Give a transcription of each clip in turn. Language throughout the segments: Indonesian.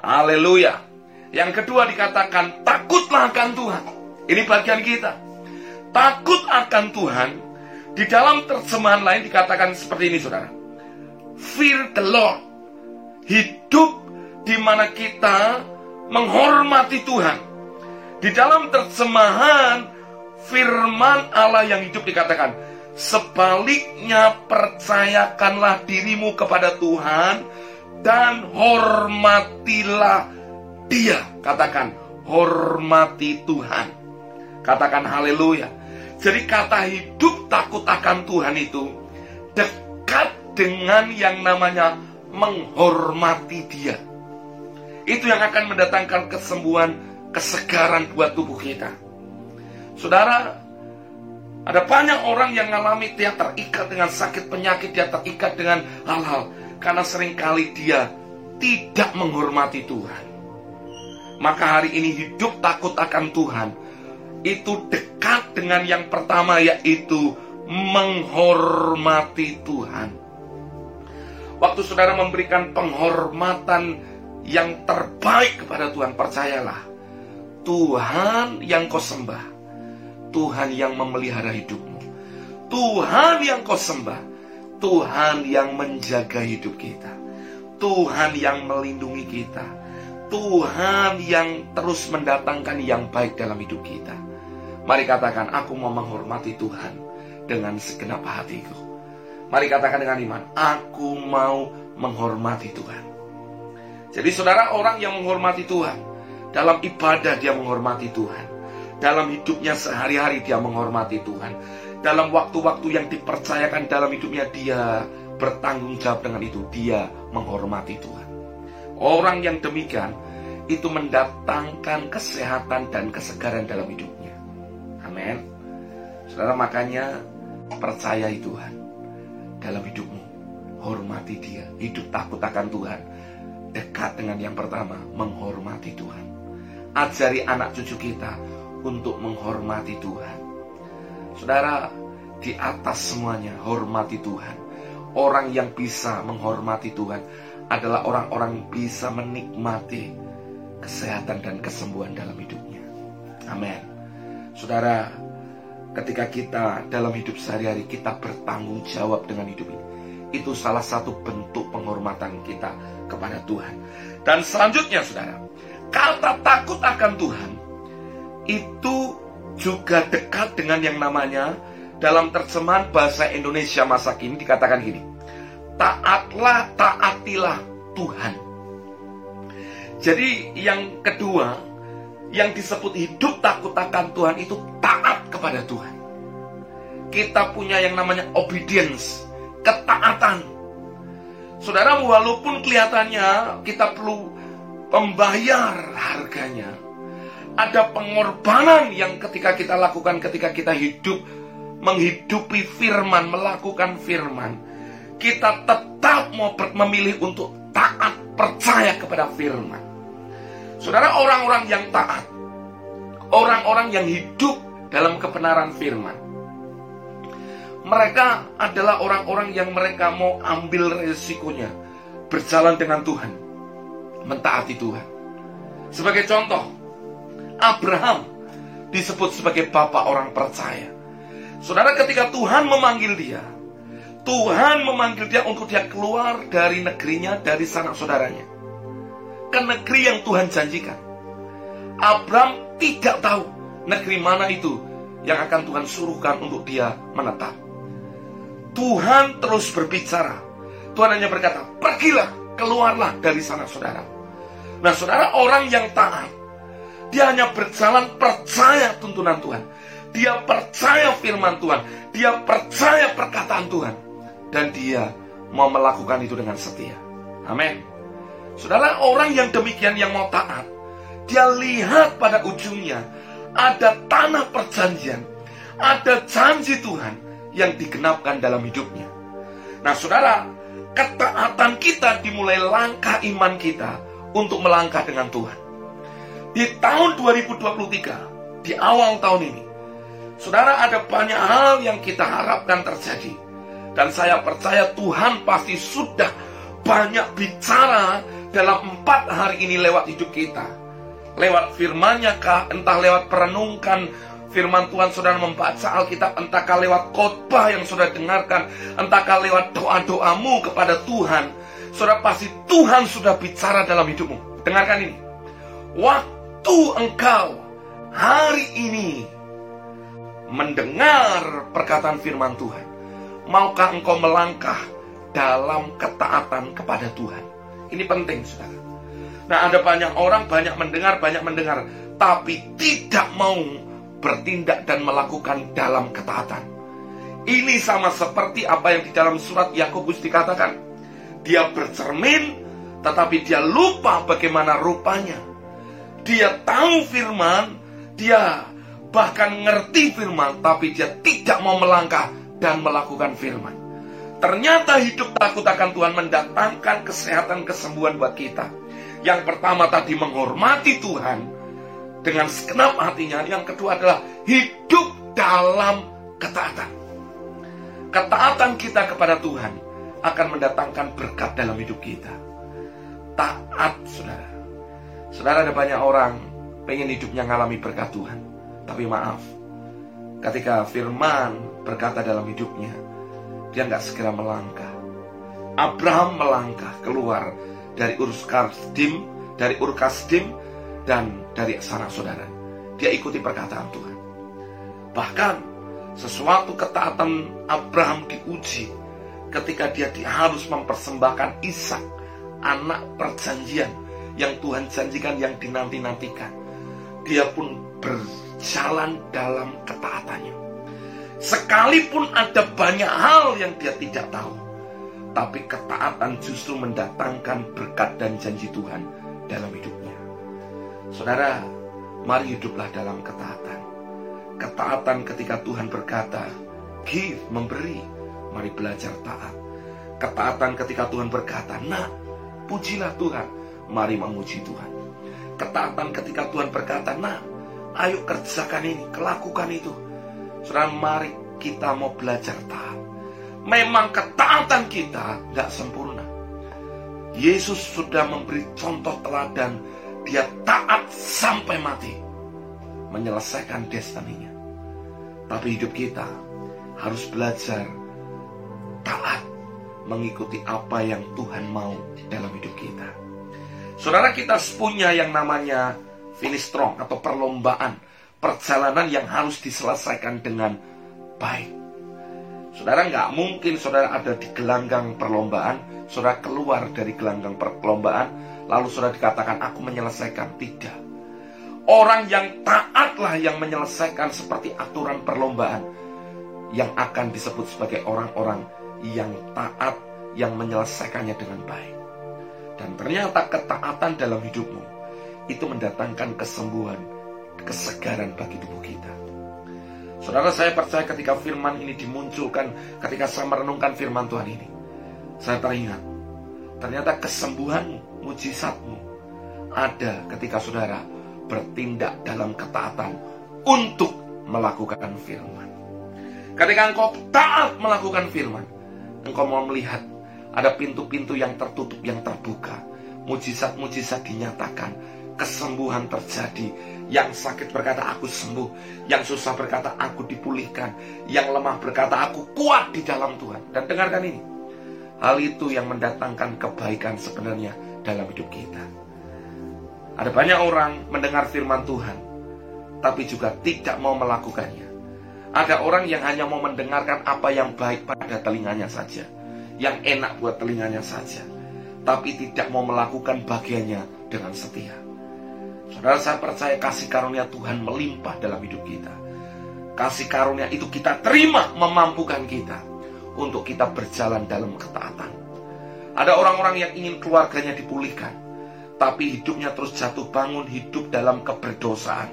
Haleluya. Yang kedua dikatakan takutlah akan Tuhan. Ini bagian kita. Takut akan Tuhan. Di dalam terjemahan lain dikatakan seperti ini saudara. Fear the Lord. Hidup di mana kita menghormati Tuhan. Di dalam terjemahan firman Allah yang hidup dikatakan, sebaliknya percayakanlah dirimu kepada Tuhan dan hormatilah dia. Katakan, hormati Tuhan. Katakan haleluya. Jadi kata hidup takut akan Tuhan itu dekat dengan yang namanya menghormati dia. Itu yang akan mendatangkan kesembuhan, kesegaran buat tubuh kita. Saudara, ada banyak orang yang mengalami dia terikat dengan sakit penyakit, dia terikat dengan hal-hal. Karena sering kali dia tidak menghormati Tuhan. Maka hari ini hidup takut akan Tuhan. Itu dekat dengan yang pertama yaitu menghormati Tuhan. Waktu saudara memberikan penghormatan yang terbaik kepada Tuhan, percayalah. Tuhan yang kau sembah. Tuhan yang memelihara hidupmu. Tuhan yang kau sembah. Tuhan yang menjaga hidup kita. Tuhan yang melindungi kita. Tuhan yang terus mendatangkan yang baik dalam hidup kita. Mari katakan, aku mau menghormati Tuhan dengan segenap hatiku. Mari katakan dengan iman, aku mau menghormati Tuhan. Jadi saudara orang yang menghormati Tuhan, dalam ibadah dia menghormati Tuhan. Dalam hidupnya sehari-hari dia menghormati Tuhan. Dalam waktu-waktu yang dipercayakan dalam hidupnya dia bertanggung jawab dengan itu. Dia menghormati Tuhan. Orang yang demikian itu mendatangkan kesehatan dan kesegaran dalam hidupnya. Amin. Saudara makanya percayai Tuhan dalam hidupmu. Hormati dia. Hidup takut akan Tuhan. Dekat dengan yang pertama, menghormati Tuhan. Ajari anak cucu kita untuk menghormati Tuhan. Saudara, di atas semuanya hormati Tuhan. Orang yang bisa menghormati Tuhan adalah orang-orang yang bisa menikmati kesehatan dan kesembuhan dalam hidupnya. Amin. Saudara, ketika kita dalam hidup sehari-hari kita bertanggung jawab dengan hidup ini. Itu salah satu bentuk penghormatan kita kepada Tuhan. Dan selanjutnya saudara, kata takut akan Tuhan itu juga dekat dengan yang namanya dalam terjemahan bahasa Indonesia masa kini dikatakan gini. Taatlah, taatilah Tuhan. Jadi yang kedua, yang disebut hidup takut akan Tuhan itu taat kepada Tuhan. Kita punya yang namanya obedience, ketaatan. Saudara, walaupun kelihatannya kita perlu membayar harganya, ada pengorbanan yang ketika kita lakukan ketika kita hidup menghidupi firman, melakukan firman, kita tetap mau memilih untuk taat percaya kepada firman. Saudara, orang-orang yang taat, orang-orang yang hidup dalam kebenaran firman, mereka adalah orang-orang yang mereka mau ambil resikonya, berjalan dengan Tuhan, mentaati Tuhan. Sebagai contoh, Abraham disebut sebagai bapak orang percaya. Saudara, ketika Tuhan memanggil dia, Tuhan memanggil dia untuk dia keluar dari negerinya, dari sanak saudaranya ke negeri yang Tuhan janjikan. Abraham tidak tahu negeri mana itu yang akan Tuhan suruhkan untuk dia menetap. Tuhan terus berbicara. Tuhan hanya berkata, pergilah, keluarlah dari sana saudara. Nah saudara orang yang taat, dia hanya berjalan percaya tuntunan Tuhan. Dia percaya firman Tuhan. Dia percaya perkataan Tuhan. Dan dia mau melakukan itu dengan setia. Amin. Saudara, orang yang demikian yang mau taat, dia lihat pada ujungnya ada tanah perjanjian, ada janji Tuhan yang digenapkan dalam hidupnya. Nah, saudara, ketaatan kita dimulai langkah iman kita untuk melangkah dengan Tuhan. Di tahun 2023, di awal tahun ini, saudara ada banyak hal yang kita harapkan terjadi. Dan saya percaya Tuhan pasti sudah banyak bicara dalam empat hari ini lewat hidup kita. Lewat firmannya kah, entah lewat perenungkan firman Tuhan saudara membaca Alkitab, entahkah lewat khotbah yang saudara dengarkan, entahkah lewat doa-doamu kepada Tuhan, saudara pasti Tuhan sudah bicara dalam hidupmu. Dengarkan ini. Waktu engkau hari ini mendengar perkataan firman Tuhan, maukah engkau melangkah dalam ketaatan kepada Tuhan? Ini penting, saudara. Nah, ada banyak orang banyak mendengar, banyak mendengar, tapi tidak mau bertindak dan melakukan dalam ketaatan. Ini sama seperti apa yang di dalam surat Yakobus dikatakan. Dia bercermin, tetapi dia lupa bagaimana rupanya. Dia tahu firman, dia bahkan ngerti firman, tapi dia tidak mau melangkah dan melakukan firman. Ternyata hidup takut akan Tuhan mendatangkan kesehatan kesembuhan buat kita. Yang pertama tadi menghormati Tuhan dengan segenap hatinya. Yang kedua adalah hidup dalam ketaatan. Ketaatan kita kepada Tuhan akan mendatangkan berkat dalam hidup kita. Taat, saudara. Saudara ada banyak orang pengen hidupnya ngalami berkat Tuhan. Tapi maaf, ketika firman berkata dalam hidupnya, dia nggak segera melangkah. Abraham melangkah keluar dari Urus Kasdim, dari Ur Kasdim, dan dari sanak saudara. Dia ikuti perkataan Tuhan. Bahkan sesuatu ketaatan Abraham diuji ketika dia harus mempersembahkan Ishak, anak perjanjian yang Tuhan janjikan yang dinanti-nantikan. Dia pun berjalan dalam ketaatannya. Sekalipun ada banyak hal yang dia tidak tahu, tapi ketaatan justru mendatangkan berkat dan janji Tuhan dalam hidupnya. Saudara, mari hiduplah dalam ketaatan. Ketaatan ketika Tuhan berkata, give, memberi, mari belajar taat. Ketaatan ketika Tuhan berkata, nah, pujilah Tuhan, mari memuji Tuhan. Ketaatan ketika Tuhan berkata, nah, ayo kerjakan ini, kelakukan itu Saudara, mari kita mau belajar taat. Memang ketaatan kita tidak sempurna. Yesus sudah memberi contoh teladan. Dia taat sampai mati. Menyelesaikan destininya. Tapi hidup kita harus belajar taat mengikuti apa yang Tuhan mau dalam hidup kita. Saudara kita punya yang namanya finish strong atau perlombaan perjalanan yang harus diselesaikan dengan baik. Saudara nggak mungkin saudara ada di gelanggang perlombaan, saudara keluar dari gelanggang perlombaan, lalu saudara dikatakan aku menyelesaikan. Tidak. Orang yang taatlah yang menyelesaikan seperti aturan perlombaan yang akan disebut sebagai orang-orang yang taat yang menyelesaikannya dengan baik. Dan ternyata ketaatan dalam hidupmu itu mendatangkan kesembuhan, kesegaran bagi tubuh kita. Saudara saya percaya ketika firman ini dimunculkan, ketika saya merenungkan firman Tuhan ini, saya teringat, ternyata kesembuhanmu, mujizatmu, ada ketika saudara bertindak dalam ketaatan untuk melakukan firman. Ketika engkau taat melakukan firman, engkau mau melihat ada pintu-pintu yang tertutup, yang terbuka. Mujizat-mujizat dinyatakan, kesembuhan terjadi. Yang sakit berkata aku sembuh, yang susah berkata aku dipulihkan, yang lemah berkata aku kuat di dalam Tuhan. Dan dengarkan ini. Hal itu yang mendatangkan kebaikan sebenarnya dalam hidup kita. Ada banyak orang mendengar firman Tuhan, tapi juga tidak mau melakukannya. Ada orang yang hanya mau mendengarkan apa yang baik pada telinganya saja, yang enak buat telinganya saja, tapi tidak mau melakukan bagiannya dengan setia. Saudara saya percaya kasih karunia Tuhan melimpah dalam hidup kita. Kasih karunia itu kita terima memampukan kita untuk kita berjalan dalam ketaatan. Ada orang-orang yang ingin keluarganya dipulihkan, tapi hidupnya terus jatuh bangun, hidup dalam keberdosaan,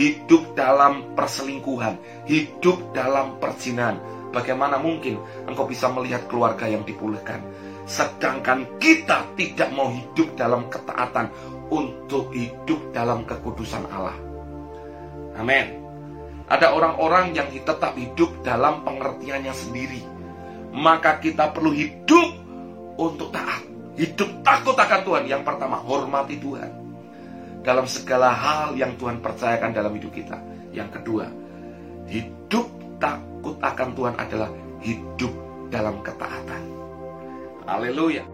hidup dalam perselingkuhan, hidup dalam perzinahan. Bagaimana mungkin engkau bisa melihat keluarga yang dipulihkan? Sedangkan kita tidak mau hidup dalam ketaatan untuk hidup dalam kekudusan Allah. Amin. Ada orang-orang yang tetap hidup dalam pengertiannya sendiri. Maka kita perlu hidup untuk taat. Hidup takut akan Tuhan. Yang pertama, hormati Tuhan. Dalam segala hal yang Tuhan percayakan dalam hidup kita. Yang kedua, hidup takut akan Tuhan adalah hidup dalam ketaatan. Haleluya.